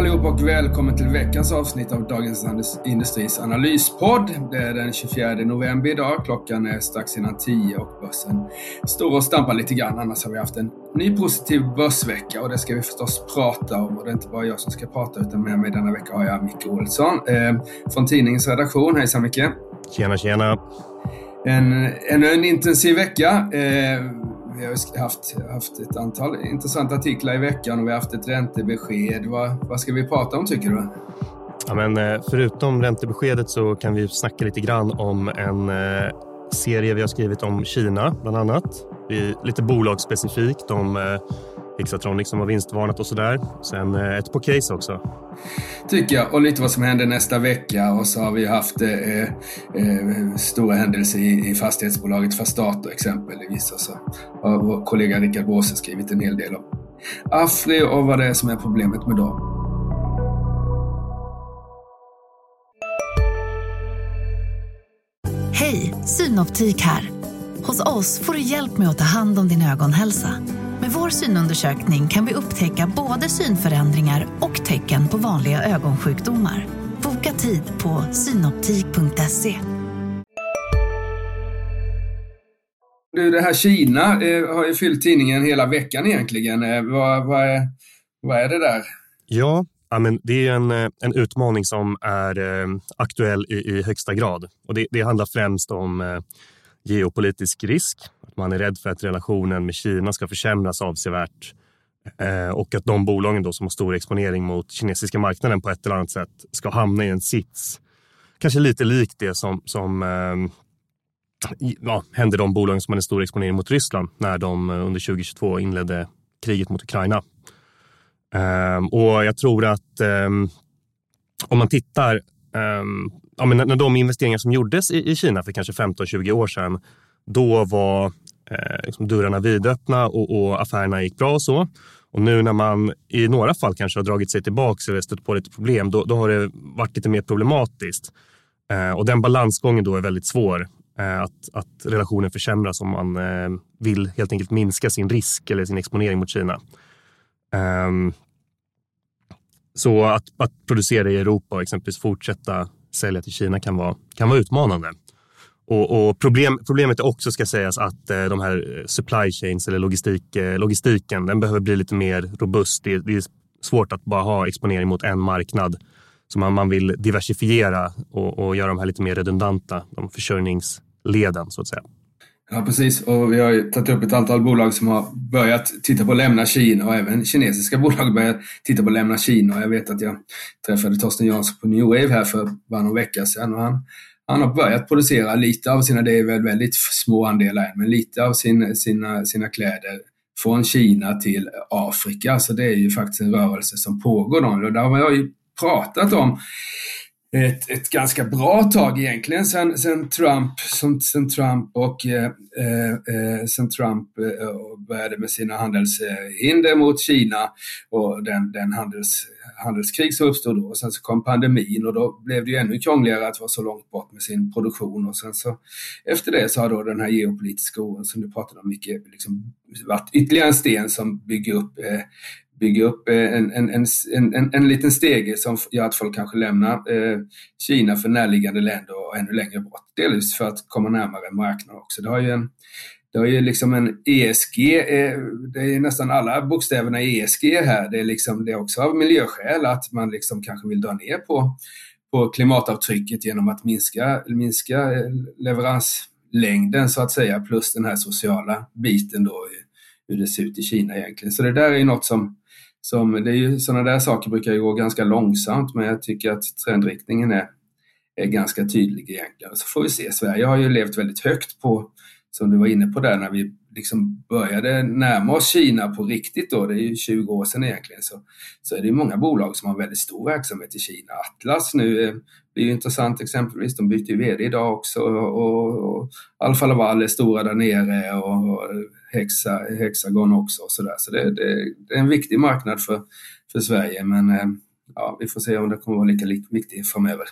allihop och välkommen till veckans avsnitt av Dagens Industris analyspodd. Det är den 24 november idag. Klockan är strax innan 10 och börsen står och stampar lite grann. Annars har vi haft en ny positiv börsvecka och det ska vi förstås prata om. Och det är inte bara jag som ska prata utan med mig denna vecka har jag Micke Olsson eh, från tidningens redaktion. Hejsan Micke! Tjena, tjena! En, ännu en intensiv vecka. Eh, vi har haft, haft ett antal intressanta artiklar i veckan och vi har haft ett räntebesked. Vad, vad ska vi prata om tycker du? Ja, men, eh, förutom räntebeskedet så kan vi snacka lite grann om en eh, serie vi har skrivit om Kina bland annat. Vi, lite bolagsspecifikt om eh, eh, Hexatronic som har vinstvarnat och sådär. Sen eh, ett på case också. Tycker jag. Och lite vad som händer nästa vecka. Och så har vi haft eh, eh, stora händelser i, i fastighetsbolaget Fastato exempelvis. Och så har vår kollega Rickard Båse skrivit en hel del om Afri och vad det är som är problemet med dem. Hej, Synoptik här. Hos oss får du hjälp med att ta hand om din ögonhälsa. Med vår synundersökning kan vi upptäcka både synförändringar och tecken på vanliga ögonsjukdomar. Boka tid på synoptik.se. Du, det här Kina eh, har ju fyllt tidningen hela veckan egentligen. Eh, vad, vad, är, vad är det där? Ja, men det är en, eh, en utmaning som är eh, aktuell i, i högsta grad. Och det, det handlar främst om eh, geopolitisk risk man är rädd för att relationen med Kina ska försämras avsevärt eh, och att de bolagen då som har stor exponering mot kinesiska marknaden på ett eller annat sätt ska hamna i en sits. Kanske lite likt det som, som eh, ja, hände de bolagen som hade stor exponering mot Ryssland när de eh, under 2022 inledde kriget mot Ukraina. Ehm, och jag tror att ehm, om man tittar, ehm, ja, men när de investeringar som gjordes i Kina för kanske 15-20 år sedan, då var eh, liksom dörrarna vidöppna och, och affärerna gick bra och så. Och nu när man i några fall kanske har dragit sig tillbaka eller stött på lite problem, då, då har det varit lite mer problematiskt. Eh, och den balansgången då är väldigt svår. Eh, att, att relationen försämras om man eh, vill helt enkelt minska sin risk eller sin exponering mot Kina. Ehm, så att, att producera i Europa och exempelvis fortsätta sälja till Kina kan vara, kan vara utmanande. Och, och problem, problemet är också, ska sägas, att eh, de här eh, supply chains eller logistik, eh, logistiken, den behöver bli lite mer robust. Det, det, är svårt att bara ha exponering mot en marknad. Så man, man vill diversifiera och, och göra de här lite mer redundanta, de försörjningsleden så att säga. Ja, precis. Och vi har tagit upp ett antal bolag som har börjat titta på att lämna Kina och även kinesiska bolag börjar börjat titta på att lämna Kina. Jag vet att jag träffade Torsten Jansson på New Wave här för bara någon vecka sedan och han han har börjat producera lite av sina, det är väl väldigt små andelar men lite av sin, sina, sina kläder från Kina till Afrika. Så det är ju faktiskt en rörelse som pågår. Då. Och där har jag ju pratat om ett, ett ganska bra tag egentligen sen, sen Trump, sen, sen Trump och eh, eh, eh sen Trump eh, började med sina handelshinder mot Kina och den, den handels handelskrig som uppstod då. Och sen så kom pandemin och då blev det ju ännu krångligare att vara så långt bort med sin produktion. Och sen så efter det så har då den här geopolitiska oron som du pratade om mycket liksom varit ytterligare en sten som bygger upp eh, bygga upp eh, en, en, en, en, en liten stege som gör att folk kanske lämnar eh, Kina för närliggande länder och ännu längre bort. Delvis för att komma närmare marknaden också. Det har ju en, det har ju liksom en ESG, eh, det är nästan alla bokstäverna i ESG här. Det är, liksom, det är också av miljöskäl att man liksom kanske vill dra ner på, på klimatavtrycket genom att minska, minska eh, leveranslängden så att säga, plus den här sociala biten då, hur det ser ut i Kina egentligen. Så det där är ju något som, som det är ju, sådana där saker brukar ju gå ganska långsamt, men jag tycker att trendriktningen är, är ganska tydlig egentligen. Så får vi se. Sverige har ju levt väldigt högt på som du var inne på där när vi liksom började närma oss Kina på riktigt då, det är ju 20 år sedan egentligen, så, så är det många bolag som har väldigt stor verksamhet i Kina. Atlas nu är, blir ju intressant exempelvis, de byter ju VD idag också och, och Alfa Laval är stora där nere och, och Hexa, Hexagon också och sådär. Så det, det, det, är en viktig marknad för, för Sverige men eh, ja, vi får se om det kommer att vara lika viktig framöver.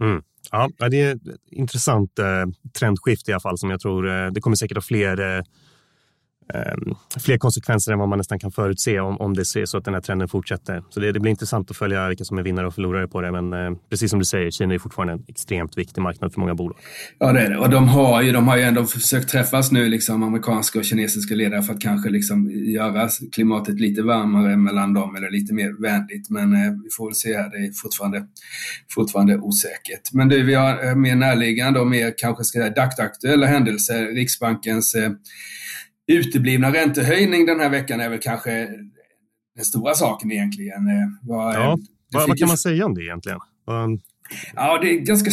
Mm. Ja, det är ett intressant eh, trendskift i alla fall som jag tror eh, det kommer säkert ha fler eh, Ehm, fler konsekvenser än vad man nästan kan förutse om, om det ser så att den här trenden fortsätter. Så det, det, blir intressant att följa vilka som är vinnare och förlorare på det. Men eh, precis som du säger, Kina är fortfarande en extremt viktig marknad för många bolag. Ja, det är det. Och de har ju, de har ju ändå försökt träffas nu, liksom, amerikanska och kinesiska ledare för att kanske liksom göra klimatet lite varmare mellan dem eller lite mer vänligt. Men eh, vi får väl se här, det är fortfarande, fortfarande osäkert. Men du, vi har eh, mer närliggande och mer kanske ska säga dagsaktuella händelser. Riksbankens eh, uteblivna räntehöjning den här veckan är väl kanske den stora saken egentligen. Eh, vad, ja, vad, vad kan man säga om det egentligen? Um... Ja, det är ganska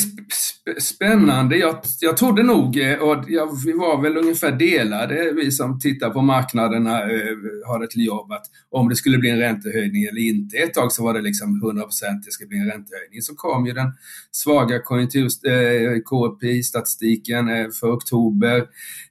spännande. Jag, jag trodde nog, eh, och jag, vi var väl ungefär delade, vi som tittar på marknaderna, eh, har ett jobb, att om det skulle bli en räntehöjning eller inte. Ett tag så var det liksom 100 det ska bli en räntehöjning. Så kom ju den svaga konjunktur, eh, KPI-statistiken eh, för oktober,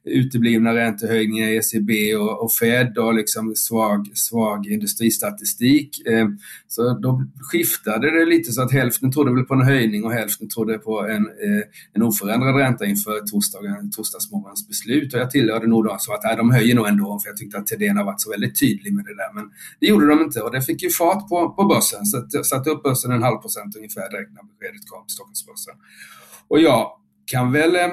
uteblivna räntehöjningar i ECB och, och Fed och liksom svag, svag industristatistik. Eh, så då skiftade det lite så att hälften trodde väl på en höjning och hälften trodde på en Eh, en oförändrad ränta inför torsdagen, torsdagsmorgonens beslut. Och jag tillhörde nog de som att nej, de höjer nog ändå, för jag tyckte att Thedéen har varit så väldigt tydlig med det där. Men det gjorde de inte och det fick ju fart på, på börsen. Så jag satte upp börsen en halv procent ungefär direkt när beskedet kom på Stockholmsbörsen. Och jag kan väl eh,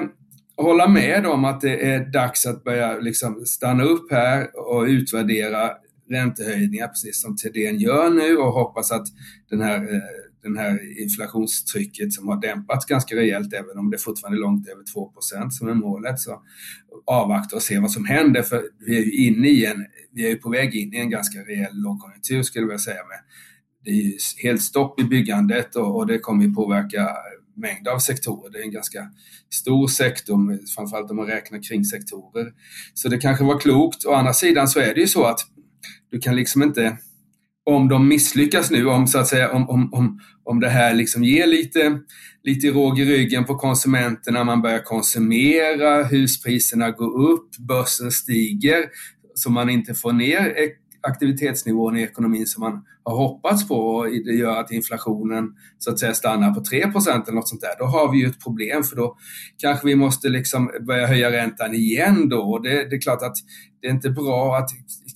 hålla med om att det är dags att börja liksom stanna upp här och utvärdera räntehöjningar precis som Thedéen gör nu och hoppas att den här eh, den här inflationstrycket som har dämpats ganska rejält, även om det fortfarande är långt över 2% som är målet. Så avvakta och se vad som händer, för vi är ju inne i en, vi är ju på väg in i en ganska rejäl lågkonjunktur skulle jag säga. Med. Det är ju helt stopp i byggandet och, och det kommer ju påverka mängd av sektorer. Det är en ganska stor sektor, framförallt om man räknar kring sektorer. Så det kanske var klokt. Å andra sidan så är det ju så att du kan liksom inte om de misslyckas nu, om, så att säga, om, om, om, om det här liksom ger lite, lite råg i ryggen på konsumenterna, man börjar konsumera, huspriserna går upp, börsen stiger, så man inte får ner aktivitetsnivån i ekonomin som man har hoppats på och det gör att inflationen så att säga stannar på 3% eller något sånt där, då har vi ju ett problem för då kanske vi måste liksom börja höja räntan igen då. Det, det är klart att det är inte bra att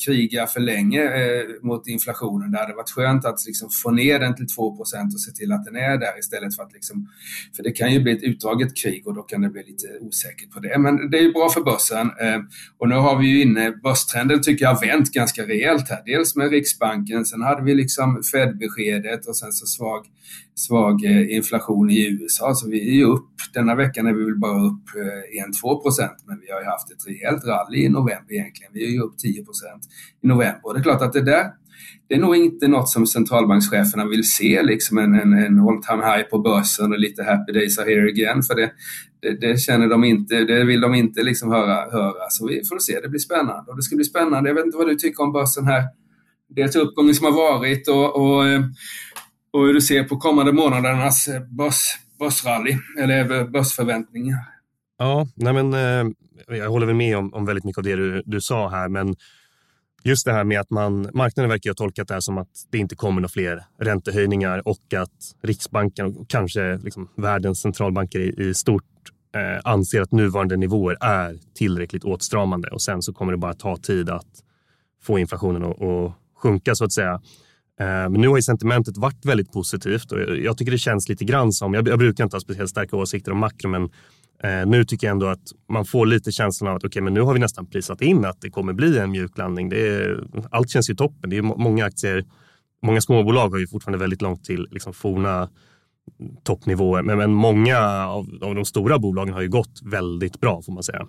kriga för länge eh, mot inflationen. Det hade varit skönt att liksom få ner den till 2% och se till att den är där istället för att liksom, för det kan ju bli ett utdraget krig och då kan det bli lite osäkert på det. Men det är ju bra för börsen eh, och nu har vi ju inne, börstrenden tycker jag har vänt ganska rejält här. Dels med Riksbanken, sen hade vi liksom Fed-beskedet och sen så svag, svag eh, inflation i USA. Så vi är ju upp, denna veckan är vi väl bara upp eh, 1-2 procent men vi har ju haft ett rejält rally i november egentligen. Vi är ju upp 10 procent i november. Och det är klart att det där, det är nog inte något som centralbankscheferna vill se, liksom en, en, en all time high på börsen och lite happy days are here again. För det, det, det, känner de inte, det vill de inte liksom höra, höra. Så vi får se, det blir spännande. Och det ska bli spännande. Jag vet inte vad du tycker om börsen här. Dels uppgången som har varit och, och, eh, och hur du ser på kommande månadernas eh, börs, börsrally, eller eh, börsförväntningar. Ja, nej men, jag håller väl med om, om väldigt mycket av det du, du sa här, men just det här med att man, marknaden verkar ha tolkat det här som att det inte kommer några fler räntehöjningar och att Riksbanken och kanske liksom världens centralbanker i, i stort eh, anser att nuvarande nivåer är tillräckligt åtstramande och sen så kommer det bara ta tid att få inflationen att, att sjunka så att säga. Eh, men nu har ju sentimentet varit väldigt positivt och jag tycker det känns lite grann som, jag, brukar inte ha speciellt starka åsikter om makro, men eh, nu tycker jag ändå att man får lite känslan av att okay, men nu har vi nästan prisat in att det kommer bli en mjuk landning. Det är, allt känns ju toppen. Det är många aktier, många småbolag har ju fortfarande väldigt långt till liksom forna toppnivåer. Men, men många av, av, de stora bolagen har ju gått väldigt bra får man säga.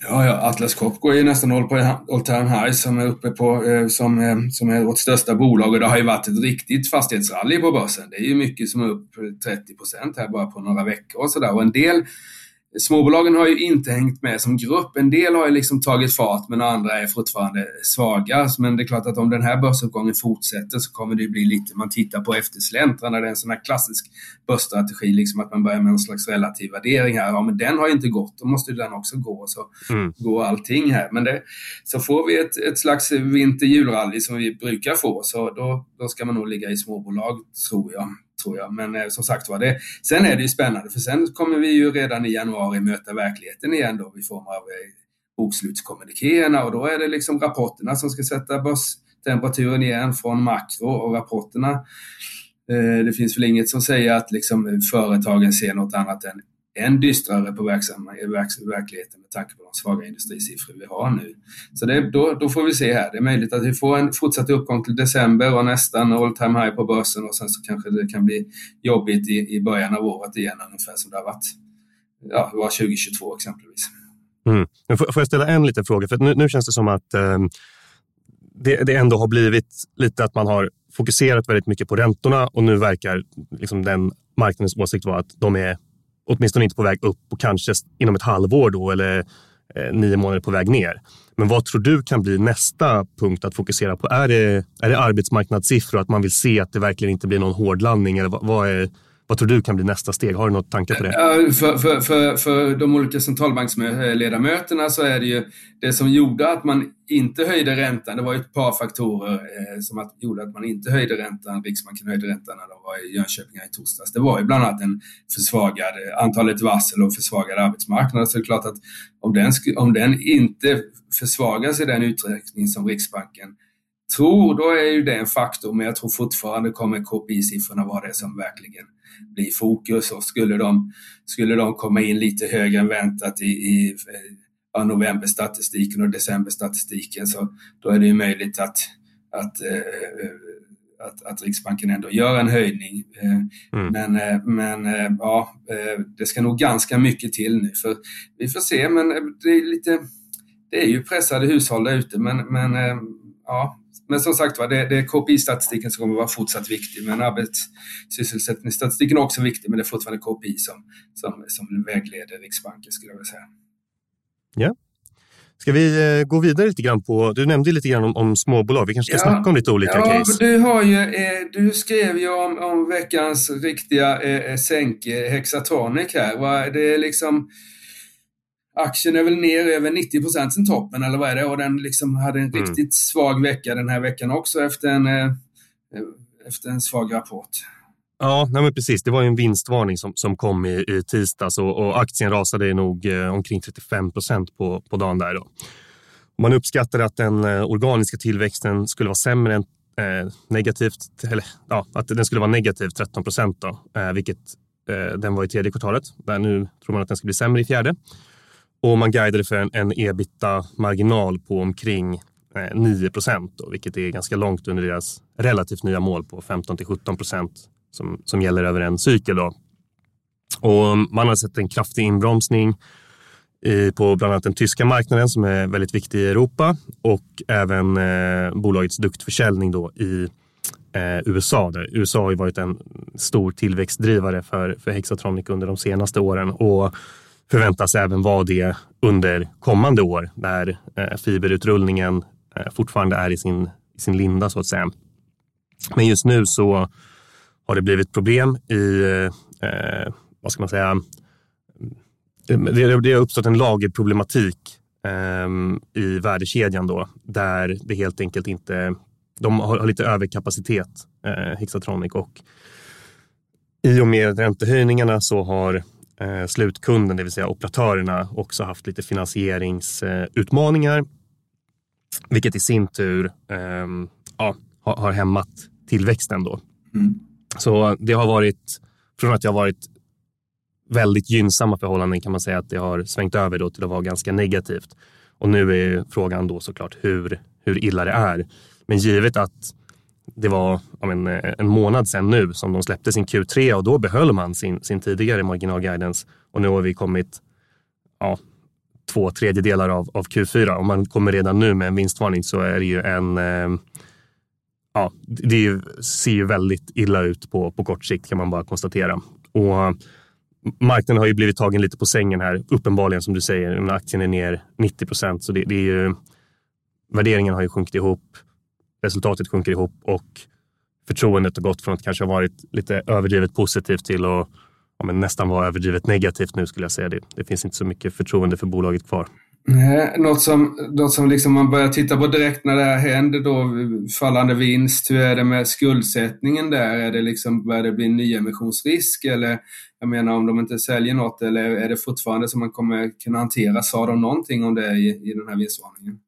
Ja, ja Atlas Copco är ju nästan all, på all time high som är uppe på, eh, som, eh, som är vårt största bolag och det har ju varit ett riktigt fastighetsrally på börsen. Det är ju mycket som är upp eh, 30 procent här bara på några veckor och sådär. Och en del Småbolagen har ju inte hängt med som grupp. En del har ju liksom tagit fart men andra är fortfarande svaga. Men det är klart att om den här börsuppgången fortsätter så kommer det bli lite, man tittar på eftersläntrarna, det är en sån här klassisk börsstrategi, liksom att man börjar med en slags relativ värdering här. Ja, men den har ju inte gått, då måste den också gå. Så mm. går allting här. Men det, så får vi ett, ett slags vinter-julrally som vi brukar få, så då, då ska man nog ligga i småbolag, tror jag tror jag. Men eh, som sagt var, det, sen är det ju spännande för sen kommer vi ju redan i januari möta verkligheten igen då i form av eh, bokslutskommunikéerna och då är det liksom rapporterna som ska sätta börstemperaturen igen från makro och rapporterna. Eh, det finns väl inget som säger att liksom eh, företagen ser något annat än än dystrare på verkligheten med tanke på de svaga industrisiffror vi har nu. Så det, då, då får vi se här. Det är möjligt att vi får en fortsatt uppgång till december och nästan all time high på börsen och sen så kanske det kan bli jobbigt i, i början av året igen ungefär som det har varit ja, det var 2022 exempelvis. Mm. Får, får jag ställa en liten fråga? För nu, nu känns det som att eh, det, det ändå har blivit lite att man har fokuserat väldigt mycket på räntorna och nu verkar liksom den marknadens åsikt vara att de är åtminstone inte på väg upp och kanske inom ett halvår då eller eh, nio månader på väg ner. Men vad tror du kan bli nästa punkt att fokusera på? Är det, är det arbetsmarknadssiffror, att man vill se att det verkligen inte blir någon hårdlandning? Eller vad, vad är, vad tror du kan bli nästa steg? Har du något tankar på det? För, för, för, för de olika centralbanksledamöterna så är det ju det som gjorde att man inte höjde räntan. Det var ett par faktorer eh, som att, gjorde att man inte höjde räntan. Riksbanken höjde räntan när de var i Jönköping i torsdags. Det var ju bland annat en försvagad eh, antalet varsel och försvagad arbetsmarknad. Så det är klart att om den, om den inte försvagas i den utsträckning som Riksbanken tror, då är ju det en faktor. Men jag tror fortfarande kommer KPI-siffrorna vara det som verkligen bli fokus och skulle de, skulle de komma in lite högre än väntat i, i ja, novemberstatistiken och decemberstatistiken så då är det ju möjligt att, att eh, att, att, Riksbanken ändå gör en höjning. Eh, mm. Men, eh, men ja, det ska nog ganska mycket till nu. För vi får se, men det är lite det är ju pressade hushåll där ute, men, men ja, men som sagt var, det, det är KPI-statistiken som kommer vara fortsatt viktig. Men arbetssysselsättningsstatistiken är också viktig, men det är fortfarande KPI som, som, som vägleder Riksbanken skulle jag vilja säga. Ja. Ska vi eh, gå vidare lite grann på, du nämnde lite grann om, om småbolag, vi kanske ska ja, snacka om lite olika ja, case. Du, har ju, eh, du skrev ju om, om veckans riktiga eh, sänke, Hexatronic här. Det är liksom aktien är väl ner över 90 procent sen toppen eller vad är det? Och den liksom hade en mm. riktigt svag vecka den här veckan också efter en, eh, efter en svag rapport. Ja, nej precis. Det var en vinstvarning som, som kom i, i tisdags och, och aktien rasade nog eh, omkring 35 procent på, på dagen där. Då. Man uppskattade att den eh, organiska tillväxten skulle vara sämre än eh, negativt, eller ja, att den skulle vara negativ 13 procent vilket den var i tredje kvartalet. Där nu tror man att den ska bli sämre i fjärde. Och man guidade för en, en ebita-marginal på omkring eh, 9 procent, vilket är ganska långt under deras relativt nya mål på 15 till 17 procent som, som gäller över en cykel. Då. Och man har sett en kraftig inbromsning i, på bland annat den tyska marknaden som är väldigt viktig i Europa och även eh, bolagets duktförsäljning då i eh, USA. Där USA har ju varit en stor tillväxtdrivare för, för Hexatronic under de senaste åren och förväntas även vara det under kommande år när eh, fiberutrullningen eh, fortfarande är i sin, i sin linda så att säga. Men just nu så har det blivit problem i, eh, eh vad ska man säga, det, det har uppstått en lagerproblematik eh, i värdekedjan då, där det helt enkelt inte, de har, har lite överkapacitet, eh, Hexatronic och i och med räntehöjningarna så har eh, slutkunden, det vill säga operatörerna, också haft lite finansieringsutmaningar. vilket i sin tur eh, ja, har, har hämmat tillväxten. Då. Mm. Så det har varit, från att det har varit väldigt gynnsamma förhållanden kan man säga att det har svängt över då till att vara ganska negativt. Och nu är frågan då såklart hur, hur illa det är. Men givet att det var men, eh, en månad sedan nu som de släppte sin Q3 och då behöll man sin, sin tidigare marginalguidance och nu har vi kommit ja, två tredjedelar av, av Q4. Om man kommer redan nu med en vinstvarning så är det ju en eh, ja, det ser ju väldigt illa ut på, på kort sikt kan man bara konstatera. Och marknaden har ju blivit tagen lite på sängen här, uppenbarligen som du säger. Aktien är ner 90 procent, så det, det är ju, värderingen har ju sjunkit ihop resultatet sjunker ihop och förtroendet har gått från att kanske ha varit lite överdrivet positivt till att ja, nästan vara överdrivet negativt nu skulle jag säga. Det, det finns inte så mycket förtroende för bolaget kvar. Nej, något som, något som liksom man börjar titta på direkt när det här händer då, fallande vinst, hur är det med skuldsättningen där? Är det liksom, börjar det bli nyemissionsrisk eller jag menar om de inte säljer något eller är det fortfarande som man kommer kunna hantera? Sa de någonting om det i, i den här vinstvarningen?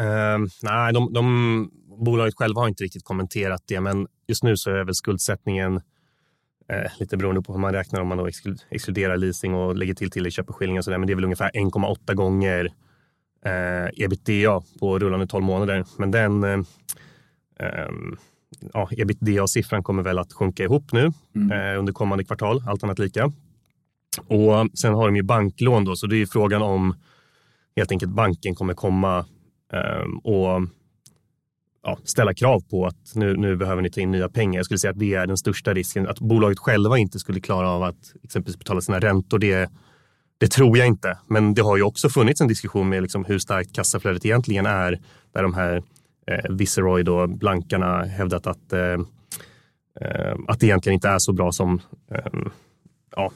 Uh, nej, de, de, bolaget själva har inte riktigt kommenterat det, men just nu så är väl skuldsättningen eh, lite beroende på hur man räknar om man då exkluderar leasing och lägger till tilläggsköpeskilling och sådär. Men det är väl ungefär 1,8 gånger eh, ebitda på rullande 12 månader. Men den eh, ehm, ja, ebitda-siffran kommer väl att sjunka ihop nu mm. eh, under kommande kvartal, allt annat lika. Och sen har de ju banklån då, så det är frågan om helt enkelt banken kommer komma eh, och ja, ställa krav på att nu, nu behöver ni ta in nya pengar. Jag skulle säga att det är den största risken. Att bolaget själva inte skulle klara av att exempelvis betala sina räntor, det, det tror jag inte. Men det har ju också funnits en diskussion med liksom hur starkt kassaflödet egentligen är. Där de här eh, Viceroy, då, blankarna, hävdat att, eh, eh, att det egentligen inte är så bra som eh, ja,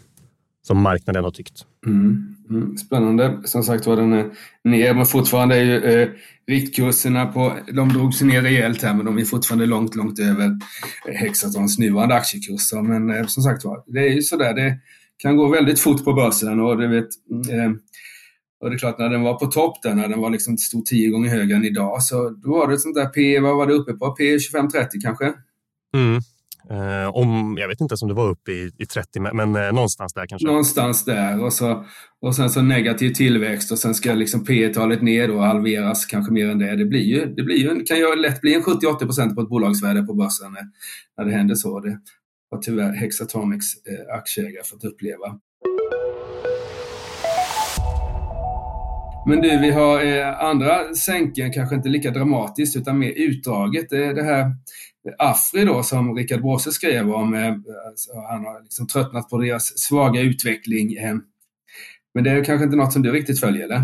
som marknaden har tyckt. Mm, mm, spännande. Som sagt var den är ner, men fortfarande är ju eh, riktkurserna på, de drog sig ner rejält här, men de är fortfarande långt, långt över Hexatons nuvarande aktiekurser. Men eh, som sagt var, det är ju sådär, det kan gå väldigt fort på börsen och det vet eh, och det är klart, när den var på topp där, när den var liksom stod tio gånger högre än idag, så då var det ett sånt där P, vad var det uppe på? P 25-30 kanske? Mm. Eh, om, jag vet inte om det var uppe i, i 30, men eh, någonstans där kanske. Någonstans där och, så, och sen så negativ tillväxt och sen ska liksom P talet ner och halveras kanske mer än det. Det, blir ju, det blir ju, kan ju lätt bli en 70-80 procent på ett bolagsvärde på börsen när, när det händer så. Det har tyvärr Hexatomics eh, aktieägare fått uppleva. Men du, vi har eh, andra sänken, kanske inte lika dramatiskt utan mer utdraget. Det det här Afri då som Richard Bråse skrev om. Eh, han har liksom tröttnat på deras svaga utveckling. Eh. Men det är kanske inte något som du riktigt följer, eller?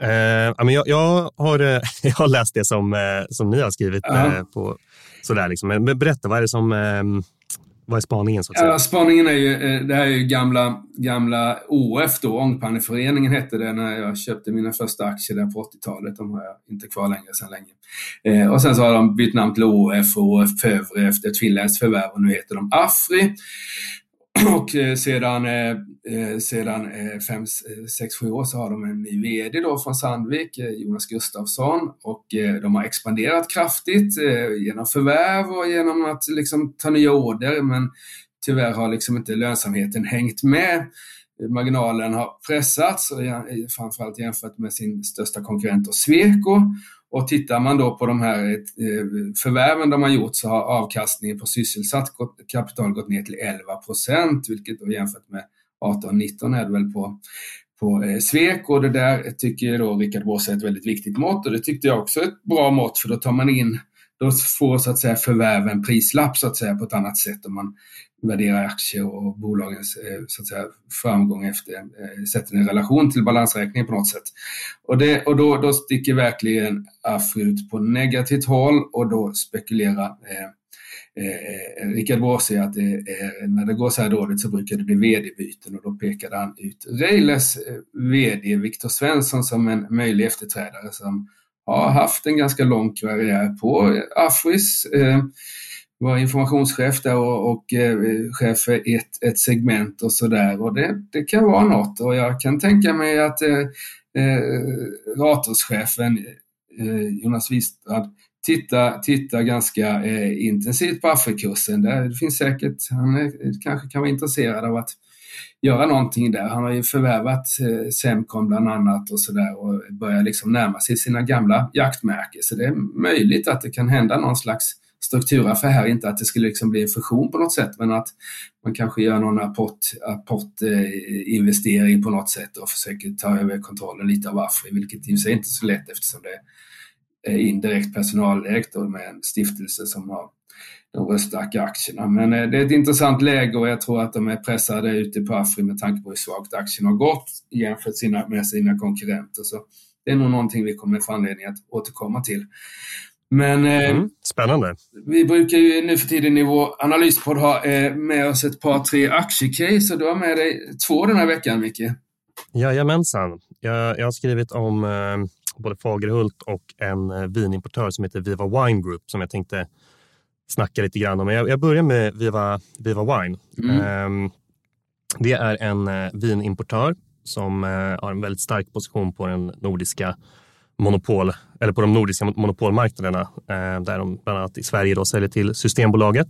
Eh, men jag, jag, har, eh, jag har läst det som, som ni har skrivit. Uh på, sådär liksom. Men berätta, vad är det som vad är spaningen? Så att säga? Ja, spaningen är ju, eh, det här är ju gamla, gamla OF då, Ångpanneföreningen hette det när jag köpte mina första aktier där på 80-talet. De har jag inte kvar längre sedan länge. Eh, och sen så har de bytt namn till OF och OF Pövre efter ett finländskt förvärv och nu heter de Afri. Och eh, sedan, eh, eh, sedan eh, fem, eh, sex, sju år så har de en ny VD då från Sandvik, eh, Jonas Gustafsson. Och de har expanderat kraftigt genom förvärv och genom att liksom ta nya order. Men tyvärr har liksom inte lönsamheten hängt med. Marginalen har pressats, framförallt jämfört med sin största konkurrent Sweco. Och tittar man då på de här förvärven de har gjort så har avkastningen på sysselsatt kapital gått ner till 11 procent, vilket då jämfört med 18-19 är det väl på, på eh, Svek och det där tycker då Rickard Bosse är ett väldigt viktigt mått och det tyckte jag också är ett bra mått för då tar man in då får så att säga förvärven prislapp så att säga på ett annat sätt om man värderar aktier och bolagens eh, så att säga, framgång efter, eh, sätter en relation till balansräkningen på något sätt. Och, det, och då, då sticker verkligen AFRI ut på negativt håll och då spekulerar eh, Eh, eh, Rickard säger att det är, när det går så här dåligt så brukar det bli vd-byten och då pekade han ut Reiles eh, vd Viktor Svensson som en möjlig efterträdare som har haft en ganska lång karriär på Afris. Eh, var informationschef där och, och eh, chef för ett, ett segment och sådär. Och det, det kan vara något och jag kan tänka mig att eh, eh Ratorschefen eh, Jonas Wistrand tittar, titta ganska eh, intensivt på Afrikursen. Det finns säkert, han är, kanske kan vara intresserad av att göra någonting där. Han har ju förvärvat eh, Semcon bland annat och sådär och börjar liksom närma sig sina gamla jaktmärken. Så det är möjligt att det kan hända någon slags strukturaffär här, inte att det skulle liksom bli en fusion på något sätt, men att man kanske gör någon apportinvestering apport, eh, på något sätt och försöker ta över kontrollen lite av Afri, vilket i och för sig inte är så lätt eftersom det är indirekt personalägt med en stiftelse som har de röststarka aktierna. Men eh, det är ett intressant läge och jag tror att de är pressade ute på Afri med tanke på hur svagt aktien har gått jämfört med sina konkurrenter. Så det är nog någonting vi kommer få anledning att återkomma till. Men eh, mm, spännande. vi brukar ju nu för tiden i vår analyspodd ha eh, med oss ett par, tre aktiecase och du har med dig två den här veckan, Micke. Jajamensan. Jag, jag har skrivit om eh, både Fagerhult och en eh, vinimportör som heter Viva Wine Group som jag tänkte snacka lite grann om. Jag, jag börjar med Viva, Viva Wine. Mm. Eh, det är en eh, vinimportör som eh, har en väldigt stark position på den nordiska monopol, eller på de nordiska monopolmarknaderna där de bland annat i Sverige då säljer till Systembolaget.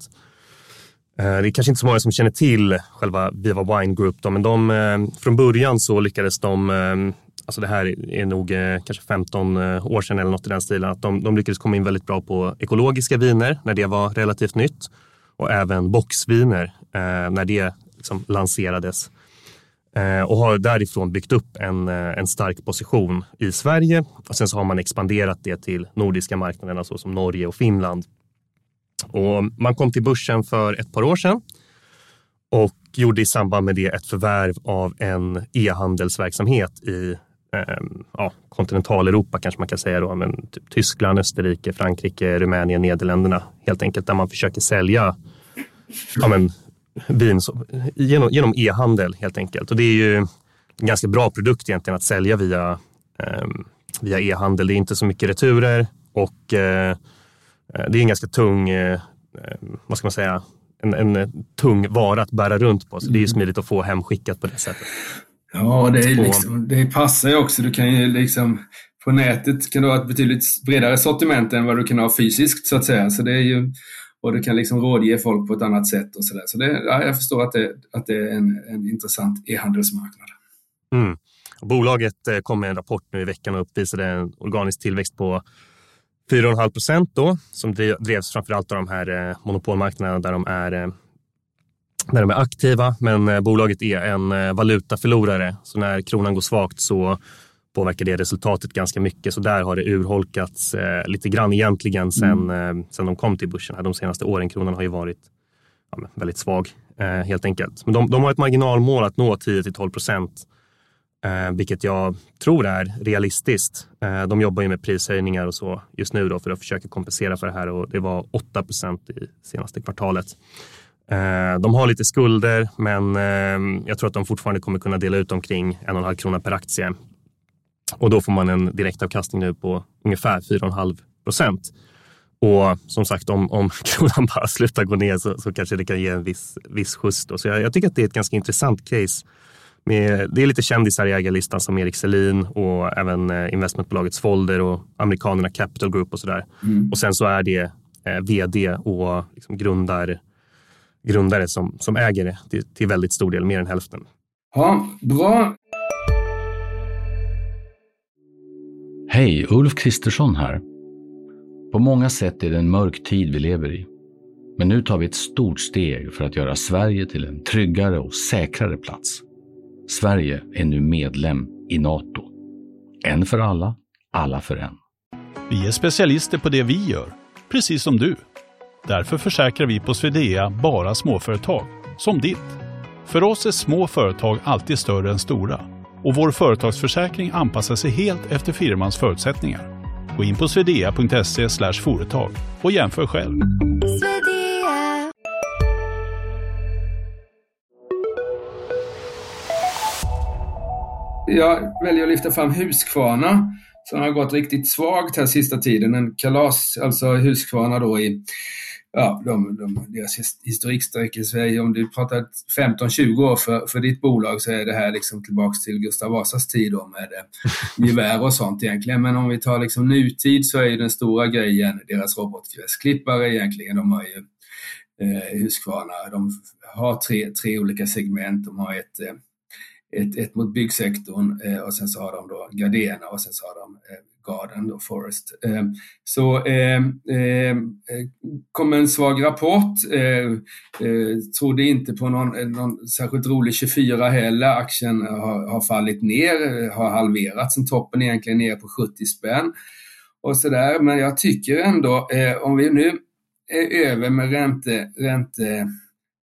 Det är kanske inte så många som känner till själva Viva Wine Group, då, men de, från början så lyckades de, eh, alltså det här är nog eh, kanske 15 eh, år sedan eller något i den stilen, att de, de lyckades komma in väldigt bra på ekologiska viner när det var relativt nytt och även boxviner eh, när det liksom lanserades och har därifrån byggt upp en, en stark position i Sverige. Och sen så har man expanderat det till nordiska marknaderna såsom Norge och Finland. Och man kom till börsen för ett par år sedan och gjorde i samband med det ett förvärv av en e-handelsverksamhet i ja, kontinentaleuropa kanske man kan säga då, men typ Tyskland, Österrike, Frankrike, Rumänien, Nederländerna helt enkelt där man försöker sälja ja, men, vin genom, genom e-handel helt enkelt. Och det är ju en ganska bra produkt egentligen att sälja via eh, via e-handel. Det är inte så mycket returer och eh, Eh, det är en ganska tung, eh, eh, vad ska man säga, en, en tung vara att bära runt på. Så det är ju mm. smidigt att få hemskickat på det sättet. Ja, det, är liksom, det passar ju också. Du kan ju liksom, på nätet kan du ha ett betydligt bredare sortiment än vad du kan ha fysiskt så att säga. Så det är ju, och du kan liksom rådge folk på ett annat sätt och så där. Så det, ja, jag förstår att det, att det är en, en intressant e-handelsmarknad. Mm. Bolaget kom med en rapport nu i veckan och uppvisade en organisk tillväxt på 4,5 procent då som drevs framförallt av de här eh, monopolmarknaderna där de är eh, där de är aktiva, men eh, bolaget är en valutaförlorare. Så när kronan går svagt så påverkar det resultatet ganska mycket. Så där har det urholkats lite grann egentligen sen, mm. sen de kom till börsen. De senaste åren. Kronan har ju varit ja, väldigt svag helt enkelt. Men de, de har ett marginalmål att nå 10 till 12 procent eh, vilket jag tror är realistiskt. Eh, de jobbar ju med prishöjningar och så just nu då för att försöka kompensera för det här och det var 8 procent i senaste kvartalet. Eh, de har lite skulder, men eh, jag tror att de fortfarande kommer kunna dela ut omkring en och en halv krona per aktie. Och då får man en direktavkastning nu på ungefär 4,5 procent. Och som sagt, om, om kronan bara slutar gå ner så, så kanske det kan ge en viss, viss skjuts. Då. Så jag, jag, tycker att det är ett ganska intressant case med, det är lite kändisar i ägarlistan som Erik Selin och även eh, investmentbolaget Svolder och amerikanerna Capital Group och sådär. Mm. Och sen så är det eh, vd och liksom grundar, grundare som, som äger det till, till väldigt stor del, mer än hälften. Ja, bra. Hej, Ulf Kristersson här. På många sätt är det en mörk tid vi lever i. Men nu tar vi ett stort steg för att göra Sverige till en tryggare och säkrare plats. Sverige är nu medlem i Nato. En för alla, alla för en. Vi är specialister på det vi gör, precis som du. Därför försäkrar vi på Swedea bara småföretag, som ditt. För oss är små företag alltid större än stora och vår företagsförsäkring anpassar sig helt efter firmans förutsättningar. Gå in på swedea.se företag och jämför själv. jag väljer att lyfta fram Huskvarna som har gått riktigt svagt här sista tiden. En kalas, alltså Huskvarna då i ja, de, de, deras historik sträcker sig, om du pratar 15-20 år för, för ditt bolag så är det här liksom tillbaks till Gustav Vasas tid då med eh, gevär och sånt egentligen. Men om vi tar liksom nutid så är den stora grejen deras robotgräsklippare egentligen. De har ju eh, Huskvarna, de har tre, tre olika segment. De har ett eh, ett, ett mot byggsektorn eh, och sen så har de då Gardena och sen så har de eh, Garden och Forest. Eh, så eh, eh, kom en svag rapport. Eh, eh, trodde inte på någon, eh, någon särskilt rolig 24 heller. Aktien har, har fallit ner, eh, har halverats sen toppen egentligen ner på 70 spänn och sådär. Men jag tycker ändå, eh, om vi nu är över med ränte, ränte,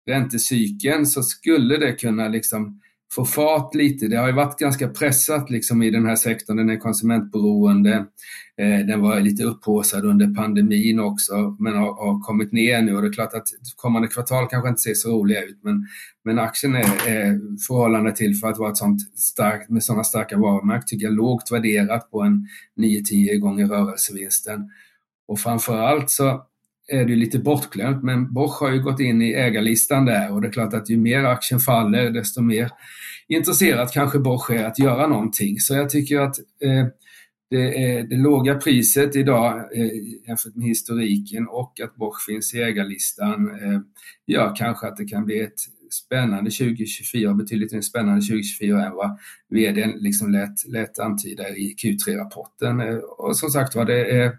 räntecykeln så skulle det kunna liksom få fart lite. Det har ju varit ganska pressat liksom i den här sektorn, den är konsumentberoende. Eh, den var lite upphåsad under pandemin också, men har, har, kommit ner nu och det är klart att kommande kvartal kanske inte ser så roliga ut, men, men aktien är, är förhållande till för att vara ett sånt starkt, med sådana starka varumärken, tycker jag lågt värderat på en 9-10 gånger rörelsevinsten. Och framförallt så är det lite bortglömt, men Bosch har ju gått in i ägarlistan där och det är klart att ju mer aktien faller, desto mer intresserat kanske Bosch är att göra någonting. Så jag tycker att eh, det, är det låga priset idag eh, jämfört med historiken och att Bosch finns i ägarlistan eh, gör kanske att det kan bli ett spännande 2024, betydligt mer spännande 2024 än vad vdn liksom lät, lät antyda i Q3-rapporten. Eh, och som sagt var, det är,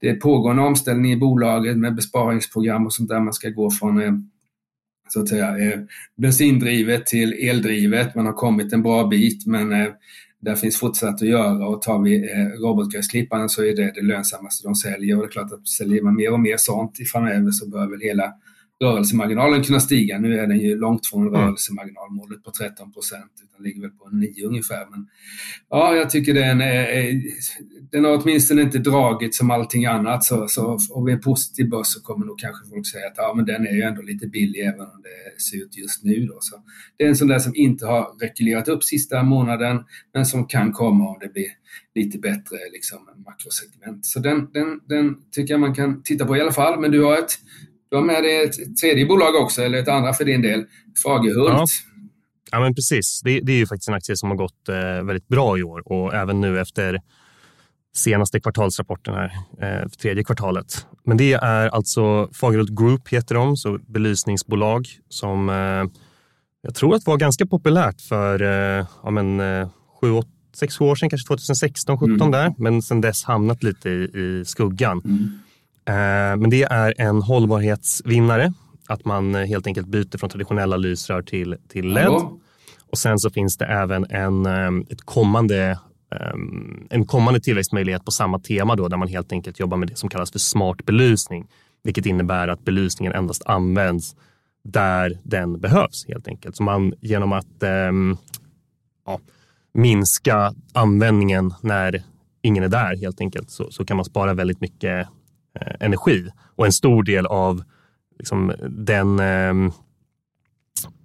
det är pågående omställning i bolaget med besparingsprogram och sånt där man ska gå från eh, så att säga eh, bensindrivet till eldrivet. Man har kommit en bra bit men där finns fortsatt att göra och tar vi robotgräsklipparen så är det det lönsammaste de säljer och det är klart att säljer man mer och mer sånt i framöver så bör väl hela rörelsemarginalen kunna stiga. Nu är den ju långt från mm. rörelsemarginalmålet på 13 procent, utan ligger väl på 9 ungefär. Men ja, jag tycker den, är, den har åtminstone inte dragit som allting annat. Så, så, och vid en positiv börs så kommer nog kanske folk säga att ja, men den är ju ändå lite billig även om det ser ut just nu. Då. Så det är en sån där som inte har rekylerat upp sista månaden, men som kan komma om det blir lite bättre liksom, makrosegment. Så den, den, den tycker jag man kan titta på i alla fall. Men du har ett har med dig ett tredje bolag också, eller ett andra för din del, Fagerhult. Ja. ja, men precis. Det, det, är ju faktiskt en aktie som har gått eh, väldigt bra i år och även nu efter senaste kvartalsrapporten här, eh, tredje kvartalet. Men det är alltså Fagerhult Group heter de, så belysningsbolag som eh, jag tror att var ganska populärt för eh, ja, men, eh, sju, åt, sex år sedan, kanske 2016, 17 mm. där, men sedan dess hamnat lite i, i skuggan. Mm. Eh, men det är en hållbarhetsvinnare. Att man eh, helt enkelt byter från traditionella lysrör till, till LED. Ja. Och sen så finns det även en, eh, ett kommande, en kommande tillväxtmöjlighet på samma tema då, där man helt enkelt jobbar med det som kallas för smart belysning. Vilket innebär att belysningen endast används där den behövs helt enkelt. Så man genom att ähm, ja, minska användningen när ingen är där helt enkelt så, så kan man spara väldigt mycket Eh, energi. Och en stor del av liksom, den ehm,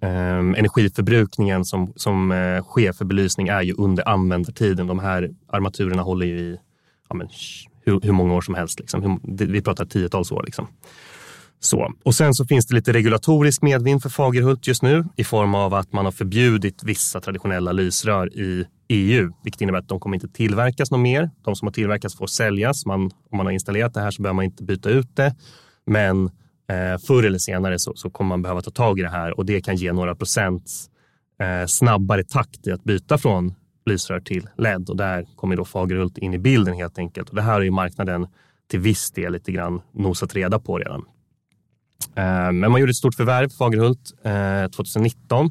ehm, energiförbrukningen som, som eh, sker för belysning är ju under användartiden. De här armaturerna håller ju i ja, men, hur, hur, många år som helst. Liksom. Vi pratar tiotals år. Liksom. Så. Och sen så finns det lite regulatorisk medvind för Fagerhult just nu i form av att man har förbjudit vissa traditionella lysrör i EU, vilket innebär att de kommer inte tillverkas något mer. De som har tillverkats får säljas. Man, om man har installerat det här så behöver man inte byta ut det. Men eh, förr eller senare så, så, kommer man behöva ta tag i det här och det kan ge några procents eh, snabbare takt i att byta från lysrör till LED och där kommer då Fagerhult in i bilden helt enkelt. Och det här har ju marknaden till viss del lite grann nosat reda på redan. Eh, men man gjorde ett stort förvärv, Fagerhult, 2019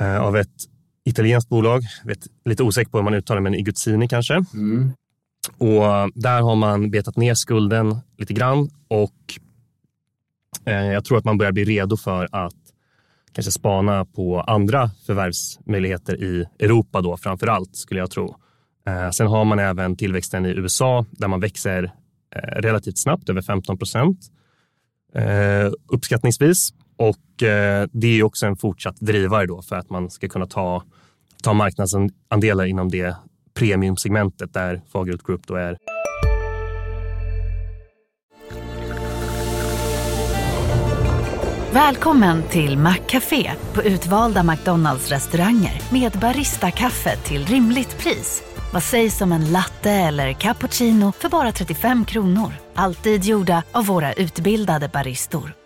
eh, eh, av ett italienskt bolag. Vet, lite osäker på hur man uttalar men Iguzzini kanske. Mm. Och där har man betat ner skulden lite grann och jag tror att man börjar bli redo för att kanske spana på andra förvärvsmöjligheter i Europa då framför allt skulle jag tro. sen har man även tillväxten i USA där man växer relativt snabbt, över 15 procent eh, uppskattningsvis. Och eh, det är också en fortsatt drivare då för att man ska kunna ta, ta marknadsandelar inom det premiumsegmentet där Fagerhult Group då är. Välkommen till Maccafé på utvalda McDonalds restauranger med Baristakaffe till rimligt pris. Vad sägs om en latte eller cappuccino för bara 35 kronor? Alltid gjorda av våra utbildade baristor.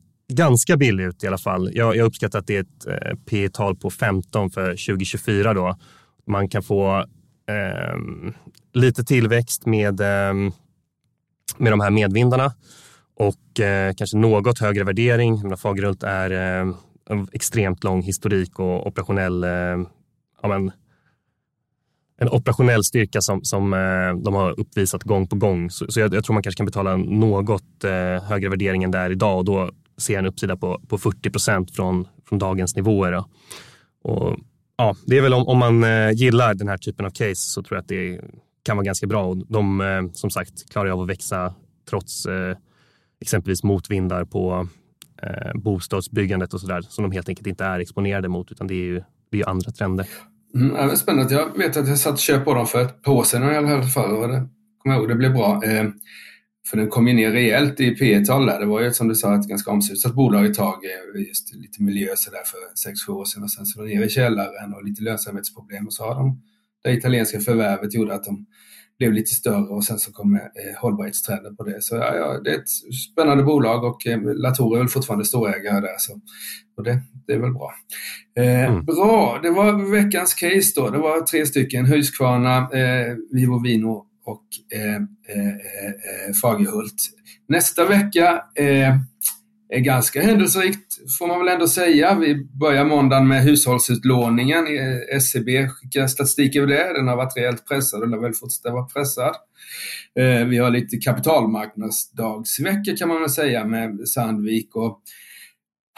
ganska billig ut i alla fall. Jag, jag uppskattar att det är ett eh, P tal på 15 för 2024 då. Man kan få eh, lite tillväxt med, eh, med de här medvindarna och eh, kanske något högre värdering. Fagerhult är eh, en extremt lång historik och operationell eh, ja, men, en operationell styrka som, som eh, de har uppvisat gång på gång. Så, så jag, jag, tror man kanske kan betala något eh, högre värdering än där idag och då ser en uppsida på, på 40 procent från, från dagens nivåer. Då. Och, ja, det är väl om, om man eh, gillar den här typen av case så tror jag att det kan vara ganska bra. Och de eh, som sagt klarar av att växa trots eh, exempelvis motvindar på eh, bostadsbyggandet och sådär som de helt enkelt inte är exponerade mot utan det är ju, det är andra trender. Mm, spännande. Jag vet att jag satt och köpte på dem för ett par år sedan i alla fall. Och det, kommer ihåg, det blev bra. Eh, för den kom ju ner rejält i P tal där. Det var ju som du sa ett ganska omsusat bolag ett tag, eh, just lite miljö så där för 6-7 år sedan och sen så var det ner i källaren och lite lönsamhetsproblem och så har de det italienska förvärvet gjorde att de blev lite större och sen så kom eh, hållbarhetstrenden på det. Så ja, ja, det är ett spännande bolag och eh, Latour är väl fortfarande storägare där. Så, och det, det är väl bra. Eh, mm. Bra, det var veckans case då. Det var tre stycken, Husqvarna, eh, Vivo Vino och eh eh, eh, eh, Fagerhult. Nästa vecka eh, är ganska händelserikt får man väl ändå säga. Vi börjar måndagen med hushållsutlåningen. Eh, SCB skickar statistik över det. Den har varit rejält pressad och lär väl fortsätta vara pressad. Eh, vi har lite kapitalmarknadsdagsvecka kan man väl säga med Sandvik och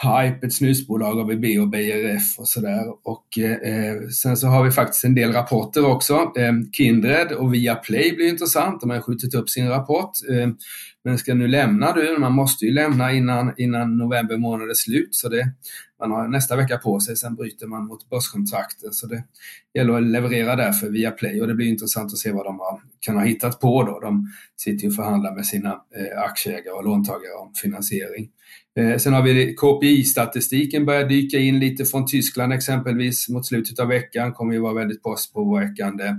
Hype, ett snusbolag, ABB och BRF och sådär. Och eh, sen så har vi faktiskt en del rapporter också. Eh, Kindred och Viaplay blir intressant. De har skjutit upp sin rapport. Eh, men ska nu lämna du, man måste ju lämna innan, innan november månad är slut. Så det, man har nästa vecka på sig, sen bryter man mot börskontrakten. Så det gäller att leverera därför via Play och det blir intressant att se vad de har, kan ha hittat på då. De sitter ju och förhandlar med sina eh, aktieägare och låntagare om finansiering. Eh, sen har vi KPI-statistiken börjar dyka in lite från Tyskland exempelvis mot slutet av veckan, kommer ju vara väldigt påverkande.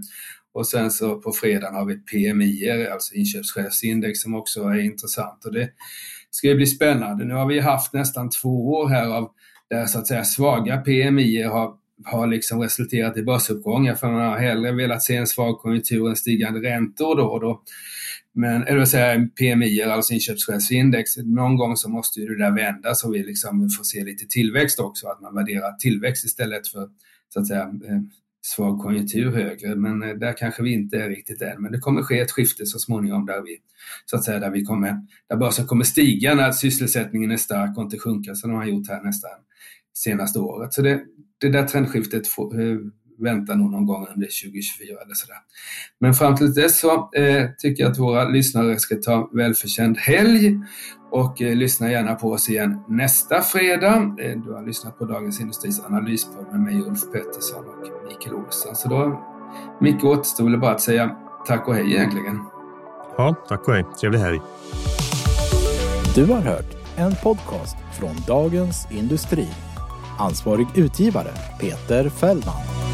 Och sen så på fredagen har vi PMI, alltså inköpschefsindex som också är intressant. Och det ska ju bli spännande. Nu har vi haft nästan två år här av där så att säga svaga PMI har, har liksom resulterat i börsuppgångar för man har hellre velat se en svag konjunktur än stigande räntor då och då. Men, eller vad säga, PMI, alltså inköpschefsindex, någon gång så måste ju det där vända så vi liksom får se lite tillväxt också, att man värderar tillväxt istället för så att säga eh, svag konjunktur högre, men eh, där kanske vi inte är riktigt än. Men det kommer ske ett skifte så småningom där vi, så att säga, där vi kommer, där börsen kommer stiga när sysselsättningen är stark och inte sjunka som de har gjort här nästan senaste året. Så det, det där trendskiftet får, eh, väntar nog någon gång under 2024 eller sådär. Men fram till dess så eh, tycker jag att våra lyssnare ska ta välförtjänt helg och eh, lyssna gärna på oss igen nästa fredag. Eh, du har lyssnat på Dagens Industris analyspodd med mig Ulf Pettersson och Mikael Olsson. Så då, Micke, återstår väl bara att säga tack och hej egentligen. Ja, tack och hej. Trevlig helg. Du har hört en podcast från Dagens Industri. Ansvarig utgivare Peter Fällman.